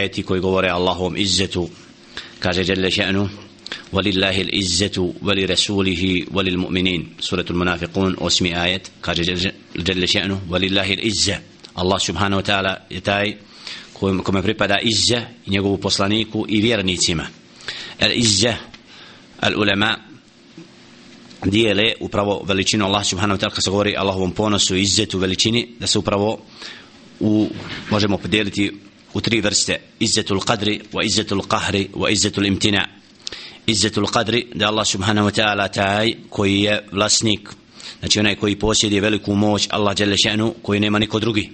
ajeti koji govore Allahovom izzetu kaže Jelle še'nu ولله العزة ولرسوله وللمؤمنين سورة المنافقون اسمي آية قال جل شأنه ولله العزة الله سبحانه وتعالى يتاي kome pripada izza i njegovu poslaniku i vjernicima el izza al ulema dijele upravo veličinu Allah subhanahu wa ta'ala kad se govori Allahovom ponosu i izzetu veličini da se upravo u, možemo podijeliti u tri vrste. Izzetul qadri wa izzetul qahri wa izzetul imtina. Izzetul qadri da Allah subhanahu wa ta'ala taj koji je vlasnik. Znači onaj koji posjedi veliku moć Allah jale še'nu koji nema niko drugi.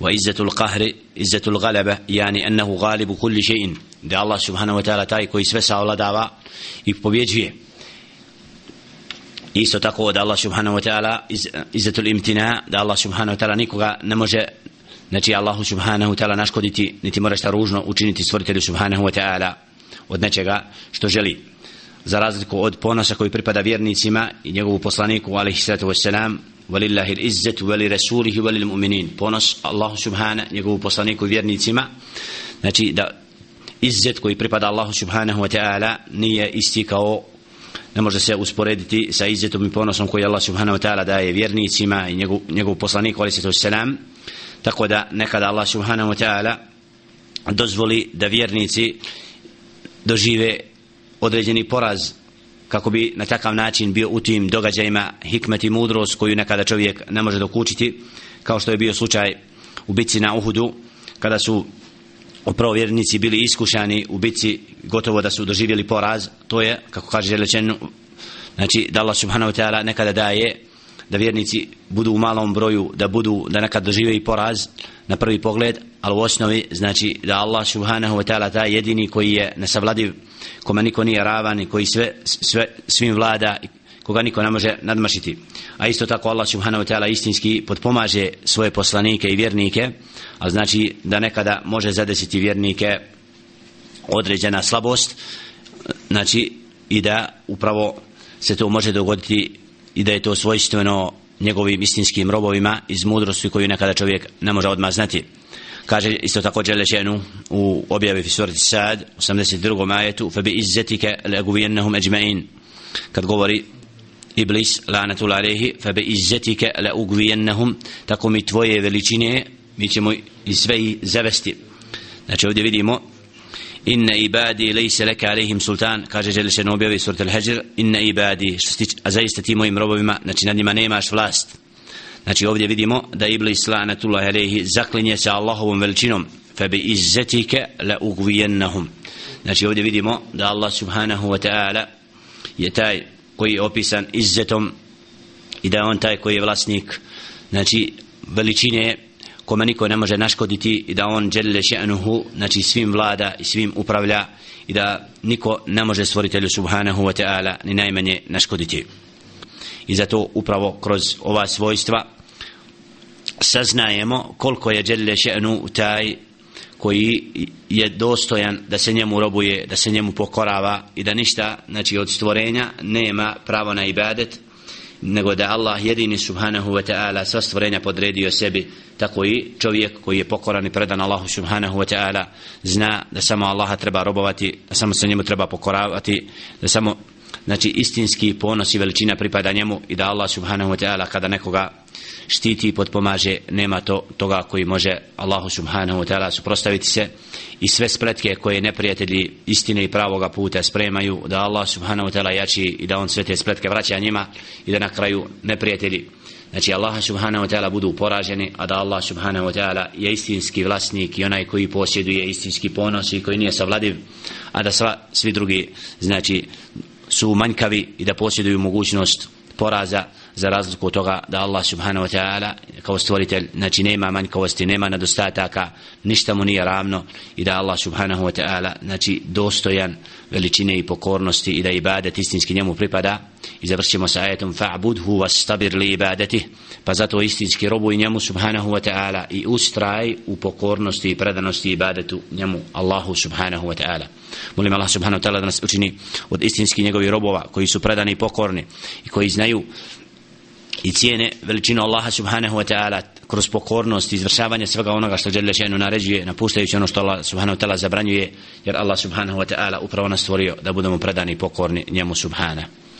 Wa izzetul qahri izzetul galaba yani ennehu galibu kulli še'in. Da Allah subhanahu wa ta'ala taj koji sve savladava i pobjeđuje. Isto tako da Allah subhanahu wa ta'ala iz, izzetul imtina da Allah subhanahu wa ta'ala nikoga ne može znači Allahu subhanahu wa ta'ala naškoditi niti mora šta ružno učiniti stvoritelju subhanahu wa ta'ala od nečega što želi. Za razliku od ponosa koji pripada vjernicima i njegovu poslaniku alaihi sallatu wassalam walillahi l-izzetu wali rasulihi wali l-mu'minin ponos Allahu subhana njegovu poslaniku i vjernicima znači da izzet koji pripada Allahu subhanahu wa ta'ala nije isti kao ne može se usporediti sa izzetom i ponosom koji Allah subhanahu wa ta'ala daje vjernicima i njegov, njegov poslaniku alaihi sallatu wassalam tako da nekada Allah subhanahu wa ta'ala dozvoli da vjernici dožive određeni poraz kako bi na takav način bio u tim događajima hikmet i mudrost koju nekada čovjek ne može dokučiti kao što je bio slučaj u bitci na Uhudu kada su upravo vjernici bili iskušani u bitci gotovo da su doživjeli poraz to je kako kaže Želečen znači da Allah subhanahu wa ta'ala nekada daje da vjernici budu u malom broju da budu da nekad dožive i poraz na prvi pogled ali u osnovi znači da Allah subhanahu wa ta'ala taj jedini koji je nesavladiv kome niko nije ravan i koji sve, sve svim vlada koga niko ne može nadmašiti. A isto tako Allah subhanahu wa ta'ala istinski podpomaže svoje poslanike i vjernike a znači da nekada može zadesiti vjernike određena slabost znači i da upravo se to može dogoditi i da je to svojstveno njegovim istinskim robovima iz mudrosti koju nekada čovjek ne može odmah znati. Kaže isto tako Đelešenu u objavi fi surati Sad 82. majetu fa bi izzetike leguvijennahum eđma'in kad govori Iblis lanatul alehi fa bi izzetike leguvijennahum tako mi tvoje veličine mi ćemo i sve i zavesti. Znači ovdje vidimo inna ibadi lejse leke alehim sultan. Kaže Đelešenu objavi surat Al-Hajr. Inna ibadi što stič, a zaista ti mojim robovima znači nad njima nemaš vlast. Znači ovdje vidimo da Iblis la'natullahi alejhi zaklinje se Allahovom veličinom. Fa bi izzetike la ugvijennahum. Znači ovdje vidimo da Allah subhanahu wa ta'ala je taj koji je opisan izzetom i da on taj koji je vlasnik. Znači veličine kome niko ne može naškoditi i da on dželle še'nuhu znači svim vlada i svim upravlja i da niko ne može stvoritelju subhanahu wa ta'ala ni najmanje naškoditi. I zato upravo kroz ova svojstva saznajemo koliko je dželle še'nu taj koji je dostojan da se njemu robuje, da se njemu pokorava i da ništa, znači od stvorenja nema pravo na ibadet nego da Allah jedini subhanahu wa ta'ala sva stvorenja podredio sebi. Tako i čovjek koji je pokoran i predan Allahu subhanahu wa ta'ala zna da samo Allaha treba robovati da samo se njemu treba pokoravati da samo znači istinski ponos i veličina pripada njemu i da Allah subhanahu wa ta'ala kada nekoga štiti i potpomaže nema to toga koji može Allahu subhanahu wa ta'ala suprostaviti se i sve spletke koje neprijatelji istine i pravoga puta spremaju da Allah subhanahu wa ta'ala jači i da on sve te spletke vraća njima i da na kraju neprijatelji znači Allah subhanahu wa ta'ala budu poraženi a da Allah subhanahu wa ta'ala je istinski vlasnik i onaj koji posjeduje istinski ponos i koji nije savladiv a da sva, svi drugi znači su manjkavi i da posjeduju mogućnost poraza za razliku od toga da Allah subhanahu wa ta'ala kao stvoritelj znači nema manjkavosti, nema nedostataka ništa mu nije ravno i da Allah subhanahu wa ta'ala znači dostojan veličine i pokornosti i da ibadet istinski njemu pripada. I završimo sa ajetom fa'budhu wastabir li ibadeti pa zato istinski robu i njemu subhanahu wa ta'ala i ustraj u pokornosti i predanosti ibadetu njemu Allahu subhanahu wa ta'ala. Molim Allah subhanahu wa ta'ala da nas učini od istinski njegovi robova koji su predani i pokorni i koji znaju i cijene veličinu Allaha subhanahu wa ta'ala kroz pokornost i izvršavanje svega onoga što žele šenu naređuje napuštajući ono što Allah subhanahu wa ta'ala zabranjuje jer Allah subhanahu wa ta'ala upravo nas stvorio da budemo predani i pokorni njemu subhanahu